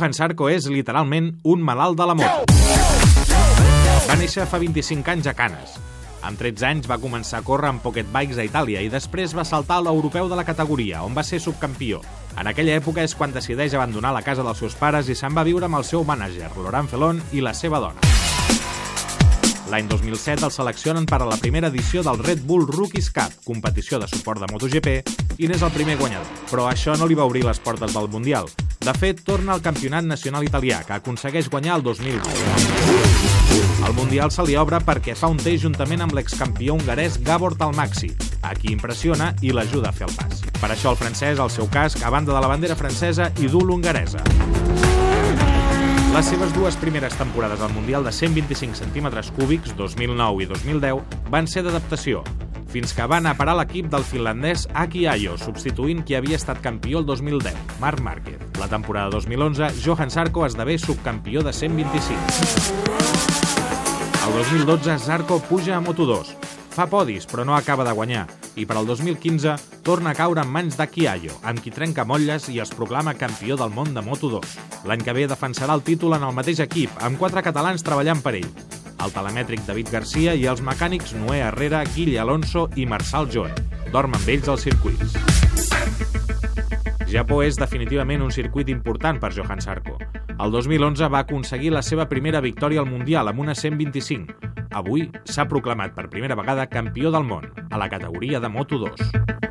Johan Sarko és literalment un malalt de la moto. Va néixer fa 25 anys a Canes. Amb 13 anys va començar a córrer amb pocket bikes a Itàlia i després va saltar a l'europeu de la categoria, on va ser subcampió. En aquella època és quan decideix abandonar la casa dels seus pares i se'n va viure amb el seu mànager, Laurent Felon, i la seva dona. L'any 2007 el seleccionen per a la primera edició del Red Bull Rookies Cup, competició de suport de MotoGP, i n'és el primer guanyador. Però això no li va obrir les portes del Mundial. De fet, torna al campionat nacional italià, que aconsegueix guanyar el 2008. El Mundial se li obre perquè fa un test juntament amb l'excampió hongarès Gabor Talmaxi, a qui impressiona i l'ajuda a fer el pas. Per això el francès, al seu casc, a banda de la bandera francesa i du l'hongaresa. Les seves dues primeres temporades al Mundial de 125 centímetres cúbics, 2009 i 2010, van ser d'adaptació, fins que va anar a parar l'equip del finlandès Aki Ayo, substituint qui havia estat campió el 2010, Marc Márquez. La temporada 2011, Johan Sarko esdevé subcampió de 125. El 2012, Zarco puja a Moto2. Fa podis, però no acaba de guanyar, i per al 2015 torna a caure en mans d'Akiayo, amb qui trenca motlles i es proclama campió del món de Moto2. L'any que ve defensarà el títol en el mateix equip, amb quatre catalans treballant per ell. El telemètric David Garcia i els mecànics Noé Herrera, Guille Alonso i Marçal Joe. Dorm amb ells als circuits. Japó és definitivament un circuit important per Johan Sarko. El 2011 va aconseguir la seva primera victòria al Mundial amb una 125. Avui s'ha proclamat per primera vegada campió del món, a la categoria de Moto2.